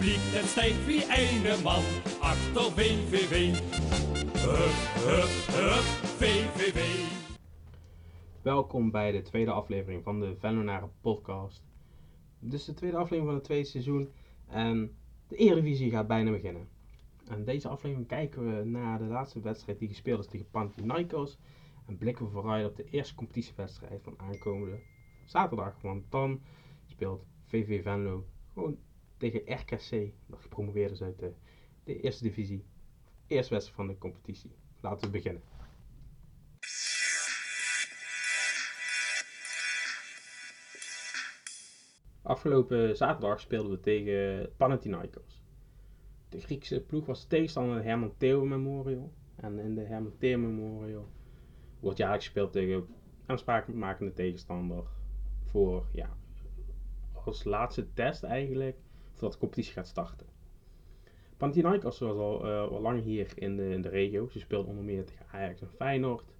publiek, het stijgt wie ene man achter VVV. Hup, hup, hup, VVV. Welkom bij de tweede aflevering van de Venlonaren podcast. Is de tweede aflevering van het tweede seizoen en de Eredivisie gaat bijna beginnen. En deze aflevering kijken we naar de laatste wedstrijd die gespeeld is tegen Panathinaikos en blikken we vooruit op de eerste competitiewedstrijd van aankomende zaterdag. Want dan speelt VV Venlo gewoon tegen RKC, dat gepromoveerd is uit de, de eerste divisie. Eerste wedstrijd van de competitie. Laten we beginnen. Afgelopen zaterdag speelden we tegen Panathinaikos. De Griekse ploeg was tegenstander in de Herman Theo Memorial. En in de Herman Theo Memorial wordt jaarlijks gespeeld tegen aansprakelijkmakende tegenstander. Voor, ja, als laatste test eigenlijk, voordat de competitie gaat starten. Panathinaikos was al, uh, al lang hier in de, in de regio. Ze speelden onder meer tegen Ajax en Feyenoord.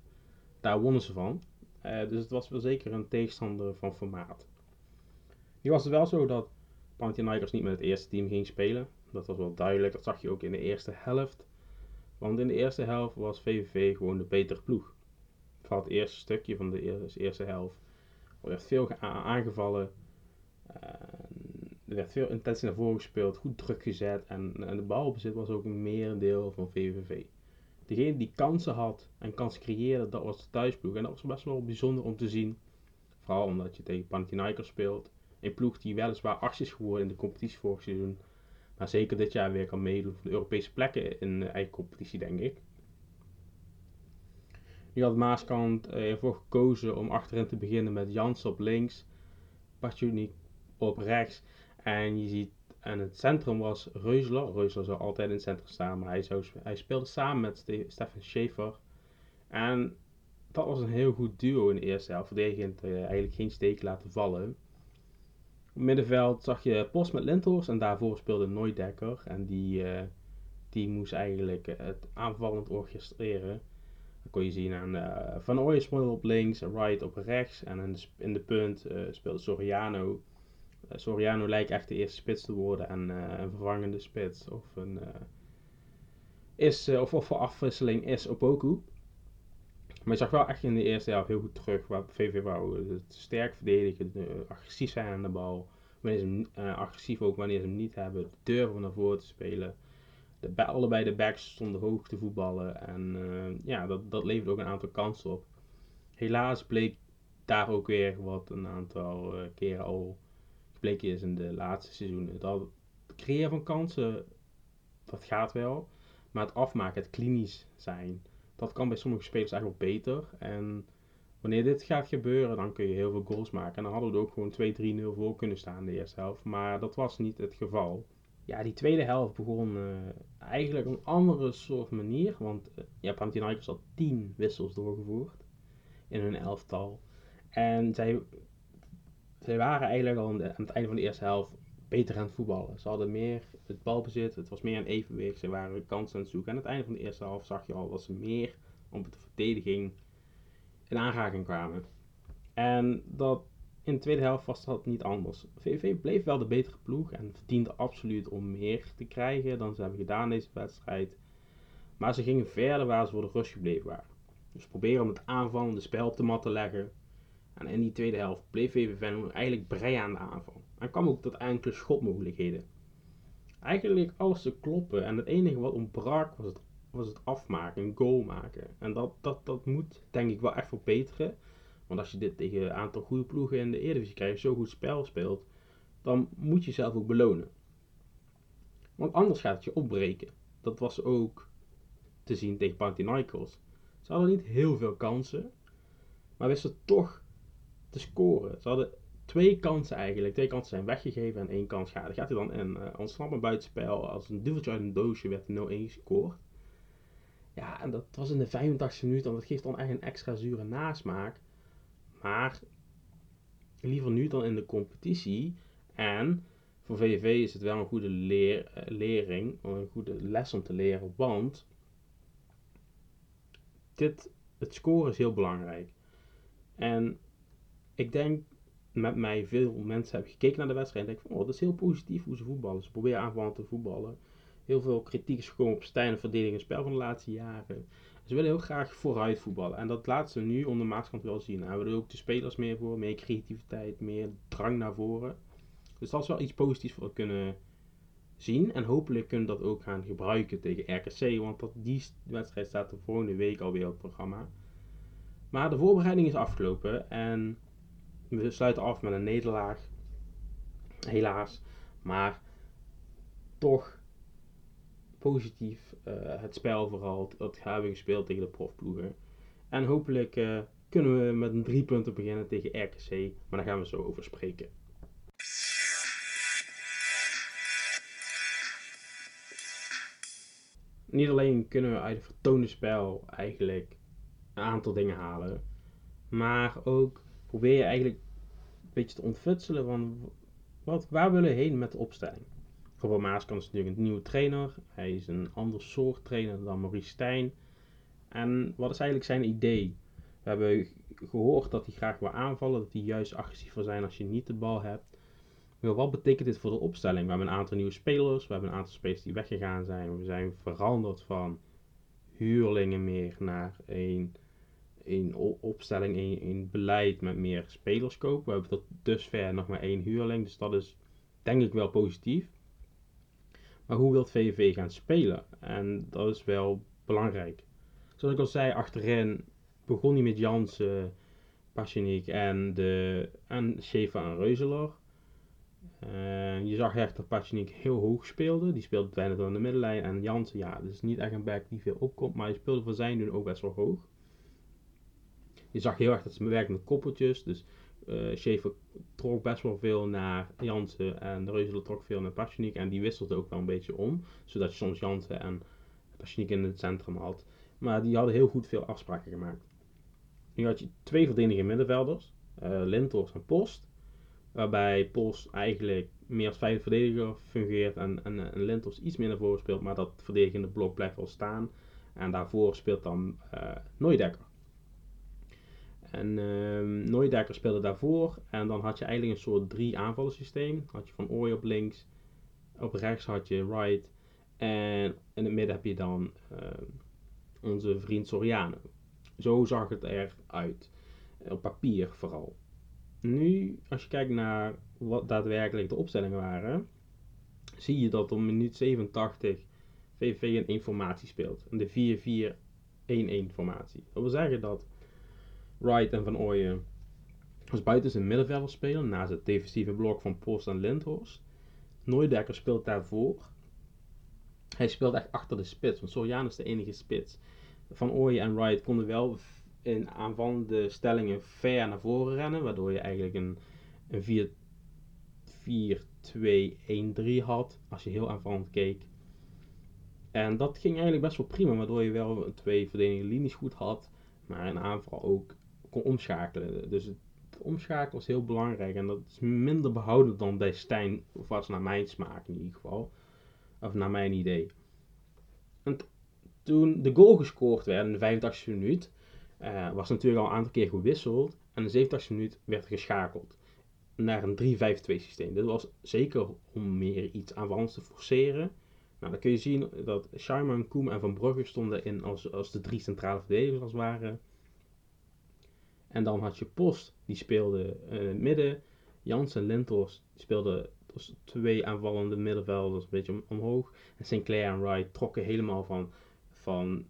Daar wonnen ze van. Uh, dus het was wel zeker een tegenstander van formaat. Nu was het wel zo dat Panathinaikos niet met het eerste team ging spelen. Dat was wel duidelijk. Dat zag je ook in de eerste helft. Want in de eerste helft was VVV gewoon de betere ploeg. Vooral het eerste stukje van de eerste, eerste helft. Er werd veel aangevallen. Uh, er werd veel intentie naar voren gespeeld. Goed druk gezet. En, en de balbezit was ook een merendeel van VVV. Degene die kansen had en kansen creëerde, dat was de thuisploeg. En dat was best wel bijzonder om te zien. Vooral omdat je tegen Panathinaikos speelt. Een ploeg die weliswaar achtste is geworden in de competitie vorig seizoen. Maar zeker dit jaar weer kan meedoen voor de Europese plekken in de eigen competitie, denk ik. Nu had Maaskant ervoor gekozen om achterin te beginnen met Jans op links, Patjonik op rechts. En je ziet, en het centrum was Reusler. Reusler zou altijd in het centrum staan, maar hij, hij speelde samen met Stefan Schaefer. En dat was een heel goed duo in de eerste helft. Verdedigend uh, eigenlijk geen steek laten vallen. Op middenveld zag je Post met Lindhorst en daarvoor speelde Nooidekker. En die, uh, die moest eigenlijk het aanvallend orchestreren. Dan kon je zien aan uh, Van Ooyen op links, Wright op rechts. En in de, in de punt speelde Soriano. Soriano lijkt echt de eerste spits te worden en een vervangende spits. Of, een, is, of, of voor afwisseling is Opoku. Maar je zag wel echt in de eerste helft heel goed terug wat VV wou. Sterk verdedigen, agressief zijn aan de bal. Wanneer ze agressief ook wanneer ze hem niet hebben. Durven naar voren te spelen. De, allebei de backs stonden hoog te voetballen. En ja, dat, dat levert ook een aantal kansen op. Helaas bleek daar ook weer wat een aantal keren al gebleken is in de laatste seizoenen. Dat het creëren van kansen, dat gaat wel. Maar het afmaken, het klinisch zijn, dat kan bij sommige spelers eigenlijk wel beter. En wanneer dit gaat gebeuren, dan kun je heel veel goals maken. En dan hadden we er ook gewoon 2-3-0 voor kunnen staan in de eerste helft. Maar dat was niet het geval. Ja, die tweede helft begon uh, eigenlijk op een andere soort manier. Want uh, ja, Panathinaikos had 10 wissels doorgevoerd in hun elftal. En zij, zij waren eigenlijk al aan het einde van de eerste helft beter aan het voetballen. Ze hadden meer het balbezit, het was meer een evenwicht, ze waren kansen aan het zoeken. En aan het einde van de eerste helft zag je al dat ze meer op de verdediging in aanraking kwamen. En dat in de tweede helft was dat niet anders. VV bleef wel de betere ploeg en verdiende absoluut om meer te krijgen dan ze hebben gedaan deze wedstrijd. Maar ze gingen verder waar ze voor de rust gebleven waren. Dus proberen om het aanvallende spel op de mat te leggen. En in die tweede helft bleef Venlo eigenlijk breien aan de aanval. En kwam ook tot enkele schotmogelijkheden. Eigenlijk alles te kloppen en het enige wat ontbrak was het, was het afmaken, een goal maken. En dat, dat, dat moet denk ik wel echt verbeteren. Want als je dit tegen een aantal goede ploegen in de Eredivisie krijgt, zo goed spel speelt, dan moet je jezelf ook belonen. Want anders gaat het je opbreken. Dat was ook te zien tegen Panathinaikos. Ze hadden niet heel veel kansen, maar wisten toch te scoren. Ze hadden twee kansen eigenlijk. Twee kansen zijn weggegeven en één kans gaat. Gaat hij dan in uh, ontsnappen buitenspel. Als een duveltje uit een doosje werd 0-1 gescoord. Ja, en dat was in de 85 minuut. En dat geeft dan echt een extra zure nasmaak. Maar liever nu dan in de competitie. En voor VVV is het wel een goede leer, uh, lering. Een goede les om te leren. Want dit, het scoren is heel belangrijk. En ik denk met mij veel mensen hebben gekeken naar de wedstrijd en denken van, oh, dat is heel positief hoe ze voetballen. Ze proberen aanvallend te voetballen. Heel veel kritiek is gekomen op Stijn en verdediging en spel van de laatste jaren. Ze willen heel graag vooruit voetballen. En dat laten ze nu onder Maaskant wel zien. Daar hebben ook de spelers meer voor. Meer creativiteit, meer drang naar voren. Dus dat is wel iets positiefs we kunnen zien. En hopelijk kunnen we dat ook gaan gebruiken tegen RKC. Want dat, die wedstrijd staat de volgende week alweer op het programma. Maar de voorbereiding is afgelopen. En we sluiten af met een nederlaag. Helaas. Maar toch positief uh, het spel vooral. Dat hebben we gespeeld tegen de profploegen. En hopelijk uh, kunnen we met een drie punten beginnen tegen RKC. Maar daar gaan we zo over spreken. Niet alleen kunnen we uit het vertoonde spel eigenlijk een aantal dingen halen. Maar ook probeer je eigenlijk een beetje te ontfutselen van wat, waar willen we heen met de opstelling. Robert Maaskant is natuurlijk een nieuwe trainer. Hij is een ander soort trainer dan Maurice Stijn. En wat is eigenlijk zijn idee? We hebben gehoord dat hij graag wil aanvallen, dat hij juist agressief wil zijn als je niet de bal hebt. Maar wat betekent dit voor de opstelling? We hebben een aantal nieuwe spelers, we hebben een aantal spelers die weggegaan zijn. We zijn veranderd van huurlingen meer naar een, een opstelling, een, een beleid met meer spelerskoop. We hebben tot dusver nog maar één huurling, dus dat is denk ik wel positief. Maar hoe wil VVV gaan spelen? En dat is wel belangrijk. Zoals ik al zei, achterin begon hij met Jansen, Pasjenik en, de, en Sheva en. Uh, je zag echt dat Pasjenik heel hoog speelde. Die speelde bijna door de middenlijn. En Jansen, ja, dat is niet echt een back die veel opkomt. Maar hij speelde voor zijn doen ook best wel hoog. Je zag heel erg dat ze werken met koppeltjes. Dus uh, Schaefer trok best wel veel naar Jansen en de Reuzel trok veel naar Pasjenik. En die wisselde ook wel een beetje om. Zodat je soms Jansen en Pasjenik in het centrum had. Maar die hadden heel goed veel afspraken gemaakt. Nu had je twee verdedigende middenvelders. Uh, en Post. Waarbij Post eigenlijk meer als vijfde verdediger fungeert. En, en, en iets meer naar voren speelt. Maar dat verdedigende blok blijft wel staan. En daarvoor speelt dan uh. En uh, speelde daarvoor. En dan had je eigenlijk een soort drie aanvallen systeem. Had je Van Ooy op links. Op rechts had je Wright. En in het midden heb je dan uh, onze vriend Soriano. Zo zag het eruit. Op papier vooral. Nu, als je kijkt naar wat daadwerkelijk de opstellingen waren, zie je dat om minuut 87 VV een informatie speelt. De 4-4-1-1 formatie. Dat wil zeggen dat Wright en Van Ooyen als buiten zijn middenvelder spelen naast het defensieve blok van Post en Lindhorst. Nooidekker speelt daarvoor. Hij speelt echt achter de spits, want Soriano is de enige spits. Van Ooyen en Wright konden wel in aanvallende stellingen ver naar voren rennen, waardoor je eigenlijk een, een 4-2-1-3 had, als je heel aanvallend keek. En dat ging eigenlijk best wel prima, waardoor je wel twee verdedigende linies goed had, maar in aanval ook kon omschakelen. Dus het omschakelen was heel belangrijk. En dat is minder behouden dan bij Stijn, of was naar mijn smaak in ieder geval. Of naar mijn idee. En toen de goal gescoord werd in de 85e minuut, uh, was natuurlijk al een aantal keer gewisseld. En in de 87e minuut werd geschakeld naar een 3-5-2 systeem. Dit was zeker om meer iets aanvallends te forceren. Nou, dan kun je zien dat Scheimer, Koem en Van Brugge stonden in als, als de drie centrale verdedigers als het. En dan had je Post, die speelde in het midden. Jans en Lintos speelden dus twee aanvallende middenvelders, een beetje omhoog. En Sinclair en Wright trokken helemaal van, van,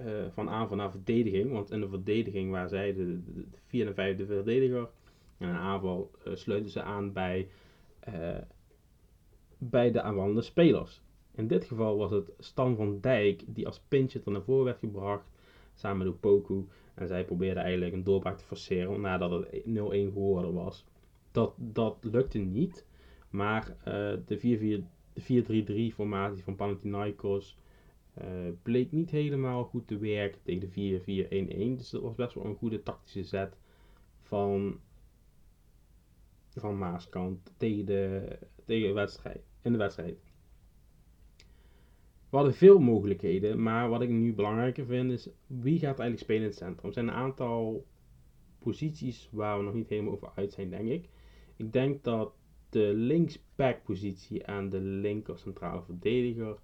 uh, van aanval naar verdediging. Want in de verdediging waren zij de, de, de vierde en vijfde verdediger. En in aanval uh, ze aan bij, bij de aanvallende spelers. In dit geval was het Stan van Dijk die als pintje naar voren werd gebracht. Samen met Poku. En zij probeerden eigenlijk een doorbraak te forceren nadat het 0-1 geworden was. Dat, dat lukte niet. Maar uh, de 4-3-3 formatie van Panathinaikos uh, bleek niet helemaal goed te werken tegen de 4-4-1-1. Dus dat was best wel een goede tactische zet van, van Maaskant tegen de, tegen wedstrijd, in de wedstrijd. We hadden veel mogelijkheden, maar wat ik nu belangrijker vind is wie gaat eigenlijk spelen in het centrum. Er zijn een aantal posities waar we nog niet helemaal over uit zijn, denk ik. Ik denk dat de linksback positie en de linker centrale verdediger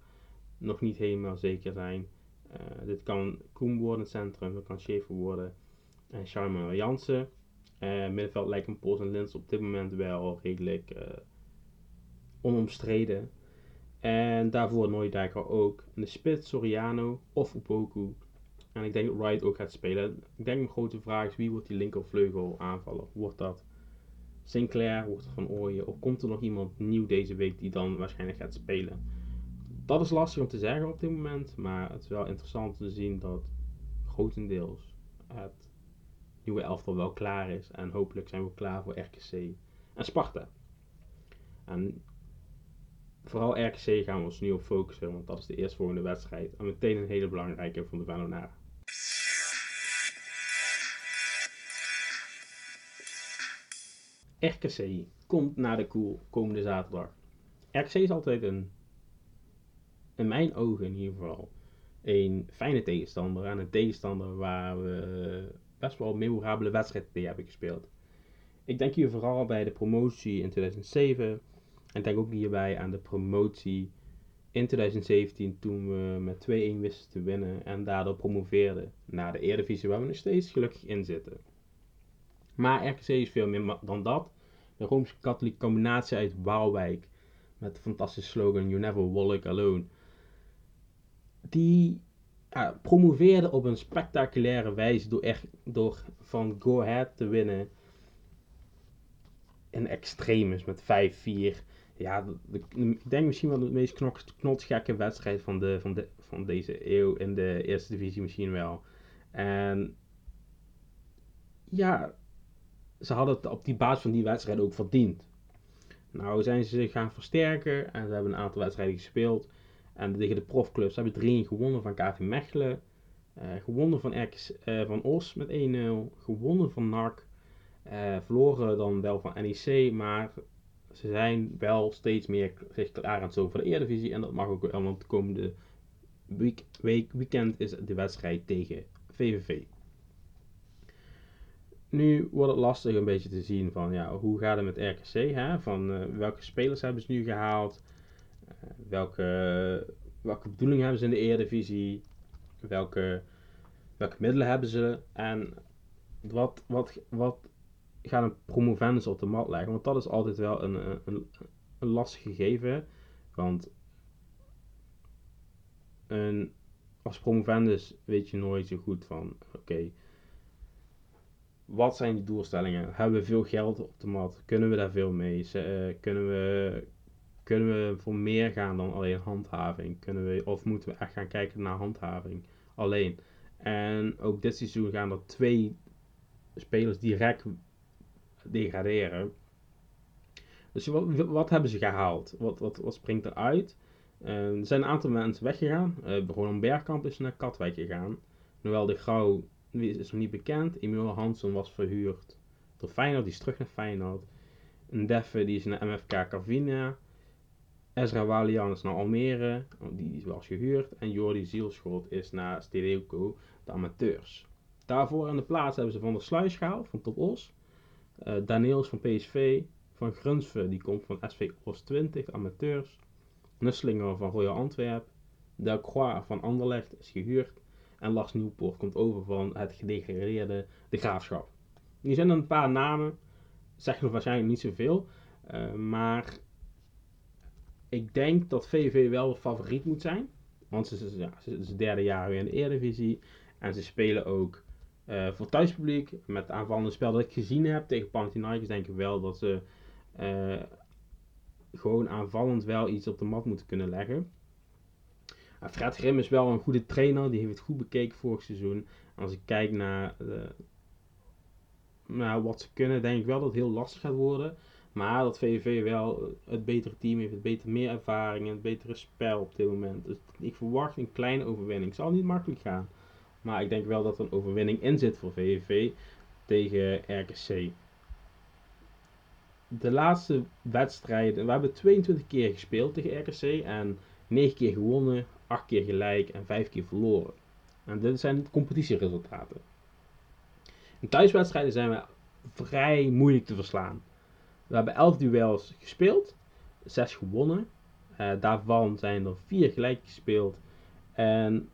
nog niet helemaal zeker zijn. Uh, dit kan Koen worden in het centrum, dat kan Schaefer worden en Charme Jansen. Uh, middenveld lijkt een Pols en Lins op dit moment wel redelijk uh, onomstreden. En daarvoor Nooidijker ook. De spits Soriano of Upoku. En ik denk dat Wright ook gaat spelen. Ik denk een grote vraag is wie wordt die linkervleugel aanvallen? Wordt dat Sinclair? Wordt het Van Ooyen? Of komt er nog iemand nieuw deze week die dan waarschijnlijk gaat spelen? Dat is lastig om te zeggen op dit moment. Maar het is wel interessant te zien dat grotendeels het nieuwe elftal wel klaar is. En hopelijk zijn we klaar voor RKC en Sparta. En vooral RKC gaan we ons nu op focussen, want dat is de eerstvolgende wedstrijd. En meteen een hele belangrijke van de Venonaren. RKC komt naar de koel komende zaterdag. RKC is altijd een, in mijn ogen in ieder geval, een fijne tegenstander. En een tegenstander waar we best wel memorabele wedstrijden hebben gespeeld. Ik denk hier vooral bij de promotie in 2007 en denk ook hierbij aan de promotie in 2017 toen we met 2-1 wisten te winnen en daardoor promoveerden naar de Eredivisie waar we nog steeds gelukkig in zitten. Maar RKC is veel meer dan dat. De Rooms-Katholieke combinatie uit Waalwijk met de fantastische slogan You Never Walk Alone. Die ja, promoveerde op een spectaculaire wijze door, echt, door van Go Ahead te winnen in extremis met 5-4 ja, ik denk misschien wel de meest knok, wedstrijd van, de, van, de, van deze eeuw in de eerste divisie misschien wel. En ja, ze hadden het op die basis van die wedstrijd ook verdiend. Nou zijn ze zich gaan versterken en ze hebben een aantal wedstrijden gespeeld. En tegen de profclubs hebben 3 gewonnen van KV Mechelen. Uh, gewonnen van, uh, eh, van Os met 1-0. Gewonnen van NAC. Uh, verloren dan wel van NEC, maar ze zijn wel steeds meer zich klaar aan het zo voor de Eredivisie. En dat mag ook wel, want de komende week, week, weekend is de wedstrijd tegen VVV. Nu wordt het lastig een beetje te zien van ja, hoe gaat het met RKC? Hè? Van uh, welke spelers hebben ze nu gehaald? Uh, welke, welke bedoelingen hebben ze in de Eredivisie? Welke, welke middelen hebben ze? En wat, wat, wat gaan een promovendus op de mat leggen. Want dat is altijd wel een, een, een lastig gegeven. Want een, als promovendus weet je nooit zo goed van, oké, wat zijn die doelstellingen? Hebben we veel geld op de mat? Kunnen we daar veel mee? Uh, kunnen, we, kunnen we voor meer gaan dan alleen handhaving? Kunnen we, of moeten we echt gaan kijken naar handhaving alleen? En ook dit seizoen gaan er twee spelers direct degraderen. Dus wat, wat hebben ze gehaald? Wat, wat, wat springt eruit? Uh, er zijn een aantal mensen weggegaan. Uh, Roland Bergkamp is naar Katwijk gegaan. Noël de Grauw is nog niet bekend. Emil Hansen was verhuurd door Feyenoord. Die is terug naar Feyenoord. Deffe die is naar MFK Carvina. Ezra Walian is naar Almere. Oh, die was gehuurd. En Jordi Zielschot is naar Stedeuco, de amateurs. Daarvoor in de plaats hebben ze Van der Sluis gehaald, van Top Os. Uh, Daniels van PSV. Van Grunsve, die komt van SV Os 20, amateurs. Nusslinger van Royal Antwerp. Delcroix van Anderlecht is gehuurd. En Lars Nieuwpoort komt over van het gedegradeerde De Graafschap. Die zijn een paar namen. Zeggen waarschijnlijk niet zoveel. Uh, maar ik denk dat VV wel favoriet moet zijn. Want ze, ja, ze derde jaar weer in de Eredivisie. En ze spelen ook uh, voor thuispubliek, met aanvallende spel dat ik gezien heb tegen Panathinaikos, denk ik wel dat ze uh, gewoon aanvallend wel iets op de mat moeten kunnen leggen. Uh, Fred Grim is wel een goede trainer, die heeft het goed bekeken vorig seizoen. als ik kijk naar, naar wat ze kunnen, denk ik wel dat het heel lastig gaat worden. Maar dat VVV wel het betere team heeft, het beter meer ervaring en het betere spel op dit moment. Dus ik verwacht een kleine overwinning. Het zal niet makkelijk gaan. Maar ik denk wel dat er een overwinning in zit voor VVV tegen RKC. De laatste wedstrijden, we hebben 22 keer gespeeld tegen RKC en 9 keer gewonnen, 8 keer gelijk en 5 keer verloren. En dit zijn competitieresultaten. In thuiswedstrijden zijn we vrij moeilijk te verslaan. We hebben 11 duels gespeeld, 6 gewonnen. Uh, daarvan zijn er 4 gelijk gespeeld en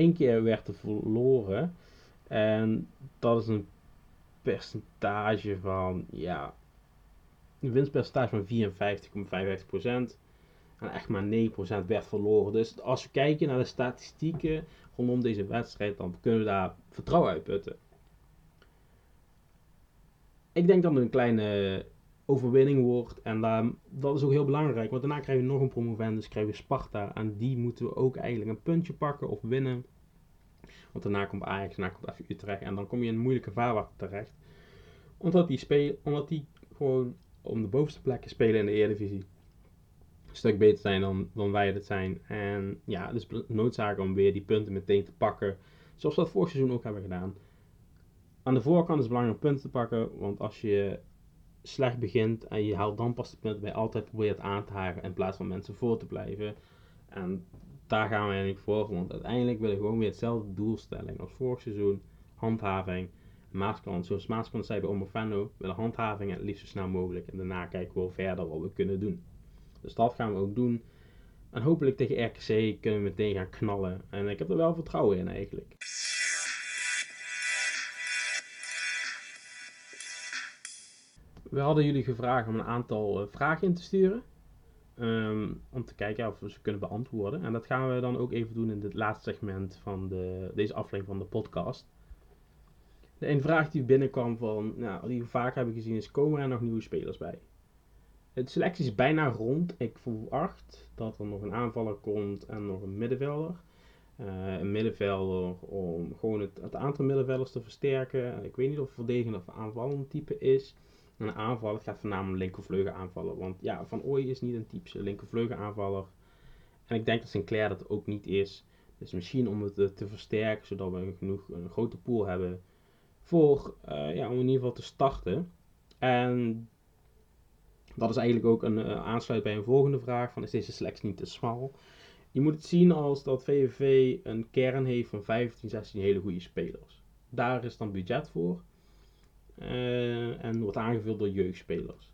één keer werd er verloren. En dat is een percentage van, ja, een winstpercentage van 54,55%. En echt maar 9% werd verloren. Dus als we kijken naar de statistieken rondom deze wedstrijd, dan kunnen we daar vertrouwen uitputten. Ik denk het een kleine overwinning wordt. En dat is ook heel belangrijk. Want daarna krijgen we nog een promovendus, krijgen we Sparta. En die moeten we ook eigenlijk een puntje pakken of winnen. Want daarna komt Ajax, daarna komt even Utrecht. En dan kom je in een moeilijke vaarwater terecht. Omdat die, spelen, omdat die gewoon om de bovenste plekken spelen in de Eredivisie. Een stuk beter zijn dan, dan wij het zijn. En ja, dus noodzaak om weer die punten meteen te pakken. Zoals we dat vorig seizoen ook hebben gedaan. Aan de voorkant is het belangrijk om punten te pakken. Want als je slecht begint en je haalt dan pas de punten bij altijd probeert aan te haken in plaats van mensen voor te blijven. En daar gaan we eigenlijk voor, want uiteindelijk willen we gewoon weer hetzelfde doelstelling als vorig seizoen. Handhaving. Maaskant, zoals Maaskant zei bij Omofano, willen handhaving het liefst zo snel mogelijk. En daarna kijken we wel verder wat we kunnen doen. Dus dat gaan we ook doen. En hopelijk tegen RKC kunnen we meteen gaan knallen. En ik heb er wel vertrouwen in eigenlijk. We hadden jullie gevraagd om een aantal uh, vragen in te sturen. Um, om te kijken of we ze kunnen beantwoorden. En dat gaan we dan ook even doen in het laatste segment van de, deze aflevering van de podcast. De een vraag die binnenkwam van, nou, die we vaak hebben gezien is, komen er nog nieuwe spelers bij? Het selectie is bijna rond. Ik verwacht dat er nog een aanvaller komt en nog een middenvelder. Uh, een middenvelder om gewoon het, het, aantal middenvelders te versterken. Ik weet niet of het verdedigend of aanvallend type is een aanvaller gaat voornamelijk linkervleugel aanvallen. Want ja, Van Ooy is niet een typische linkervleugel aanvaller. En ik denk dat Sinclair dat ook niet is. Dus misschien om het te versterken, zodat we genoeg een grote pool hebben voor, uh, ja, om in ieder geval te starten. En dat is eigenlijk ook een uh, aansluit bij een volgende vraag: van is deze selectie niet te smal? Je moet het zien als dat VVV een kern heeft van 15, 16 hele goede spelers. Daar is dan budget voor. Uh, en wordt aangevuld door jeugdspelers.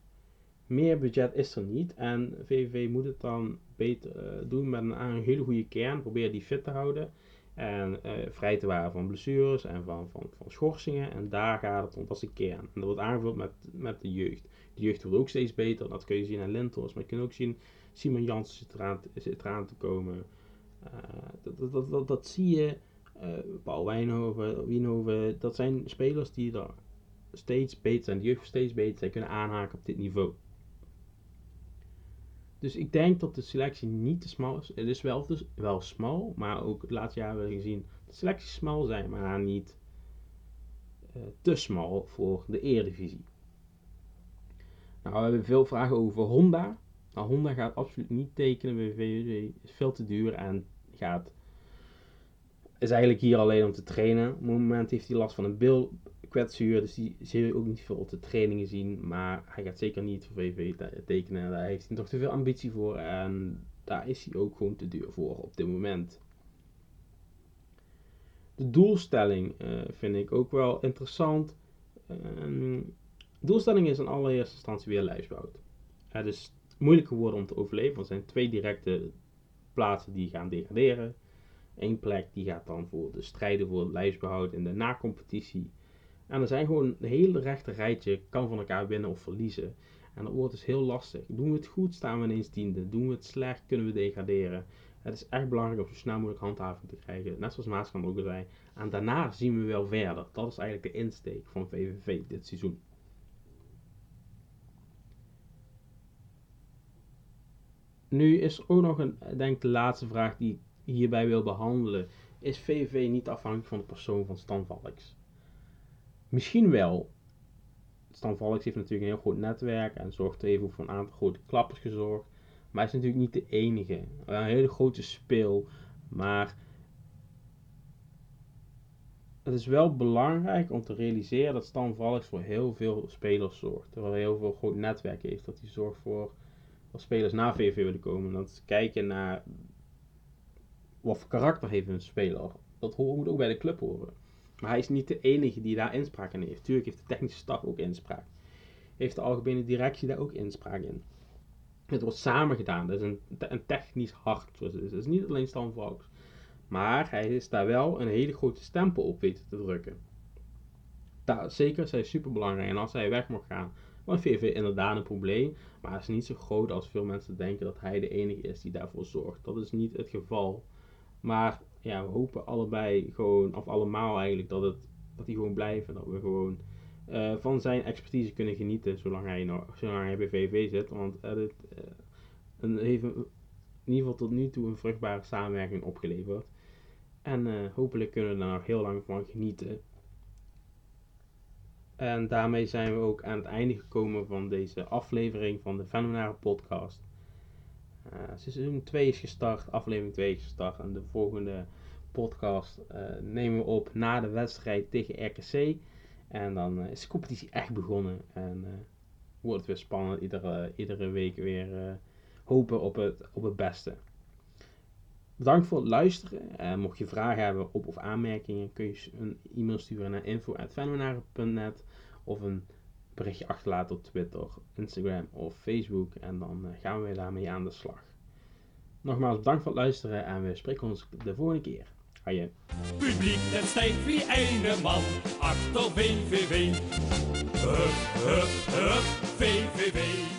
Meer budget is er niet en VVV moet het dan beter uh, doen met een, hele goede kern. Probeer die fit te houden en uh, vrij te waren van blessures en van, van, van schorsingen. En daar gaat het om, dat is de kern. En dat wordt aangevuld met, met de jeugd. De jeugd wordt ook steeds beter, dat kun je zien aan Lentos. Maar je kunt ook zien, Simon Jans zit eraan, te komen. Dat, dat, dat, dat, dat zie je. Paul Wijnhoven, Wienhoven, dat zijn spelers die er steeds beter zijn, de jeugd steeds beter zijn, kunnen aanhaken op dit niveau. Dus ik denk dat de selectie niet te smal is. Het is wel, dus wel smal, maar ook het laatste jaar hebben we gezien dat de selecties smal zijn, maar niet uh, te smal voor de Eredivisie. Nou, we hebben veel vragen over Honda. Nou, Honda gaat absoluut niet tekenen bij VVV. is veel te duur en gaat is eigenlijk hier alleen om te trainen. Op het moment heeft hij last van een bil, dus die zul je ook niet veel op de trainingen zien. Maar hij gaat zeker niet voor VV tekenen. Daar heeft hij toch te veel ambitie voor. En daar is hij ook gewoon te duur voor op dit moment. De doelstelling uh, vind ik ook wel interessant. Uh, doelstelling is in allereerste instantie weer lijfsbehoud. Het is moeilijk geworden om te overleven, want er zijn twee directe plaatsen die gaan degraderen. Eén plek die gaat dan voor de strijden voor het lijfsbehoud in de na-competitie. En er zijn gewoon een hele rechte rijtje, kan van elkaar winnen of verliezen. En dat wordt dus heel lastig. Doen we het goed, staan we ineens tiende. Doen we het slecht, kunnen we degraderen. Het is echt belangrijk om zo snel mogelijk handhaving te krijgen. Net zoals Maaskamp ook al zei. En daarna zien we wel verder. Dat is eigenlijk de insteek van VVV dit seizoen. Nu is er ook nog een, denk ik, de laatste vraag die ik hierbij wil behandelen. Is VVV niet afhankelijk van de persoon van Stan Valks? Misschien wel. Stan Valks heeft natuurlijk een heel groot netwerk en zorgt er even voor een aantal grote klappers gezorgd. Maar hij is natuurlijk niet de enige. Een hele grote speel. Maar het is wel belangrijk om te realiseren dat Stan Valks voor heel veel spelers zorgt. Terwijl hij heel veel groot netwerk heeft. Dat hij zorgt voor dat spelers naar VV willen komen. Dat kijken naar wat voor karakter heeft een speler. Dat moet ook bij de club horen. Maar hij is niet de enige die daar inspraak in heeft. Tuurlijk heeft de technische staf ook inspraak. Heeft de algemene directie daar ook inspraak in. Het wordt samen gedaan. Dat is een, een technisch hart. Zoals het is. Het is niet alleen Stan Vaux. Maar hij is daar wel een hele grote stempel op weten te drukken. Daar, zeker, is super belangrijk. En als hij weg mag gaan, dan VV inderdaad een probleem. Maar het is niet zo groot als veel mensen denken dat hij de enige is die daarvoor zorgt. Dat is niet het geval. Maar ja, we hopen allebei gewoon, of allemaal eigenlijk, dat, het, dat hij gewoon blijft. En dat we gewoon uh, van zijn expertise kunnen genieten zolang hij, nog, zolang hij bij VV zit. Want het een, heeft in ieder geval tot nu toe een vruchtbare samenwerking opgeleverd. En uh, hopelijk kunnen we daar nog heel lang van genieten. En daarmee zijn we ook aan het einde gekomen van deze aflevering van de Fenomenare podcast. Uh, seizoen 2 is gestart, aflevering 2 is gestart en de volgende podcast uh, nemen we op na de wedstrijd tegen RKC. En dan uh, is de competitie echt begonnen en wordt het weer spannend, iedere, iedere week weer hopen op het, op het beste. Bedankt voor het luisteren. En mocht je vragen hebben op of aanmerkingen, kun je een e-mail sturen naar info.fenomenare.net of een berichtje achterlaten op Twitter, Instagram of Facebook. En dan gaan we daarmee aan de slag. Nogmaals bedankt voor het luisteren en we spreken ons de volgende keer. Haaien. Publiek, het wie ene man achter VVV. VVV.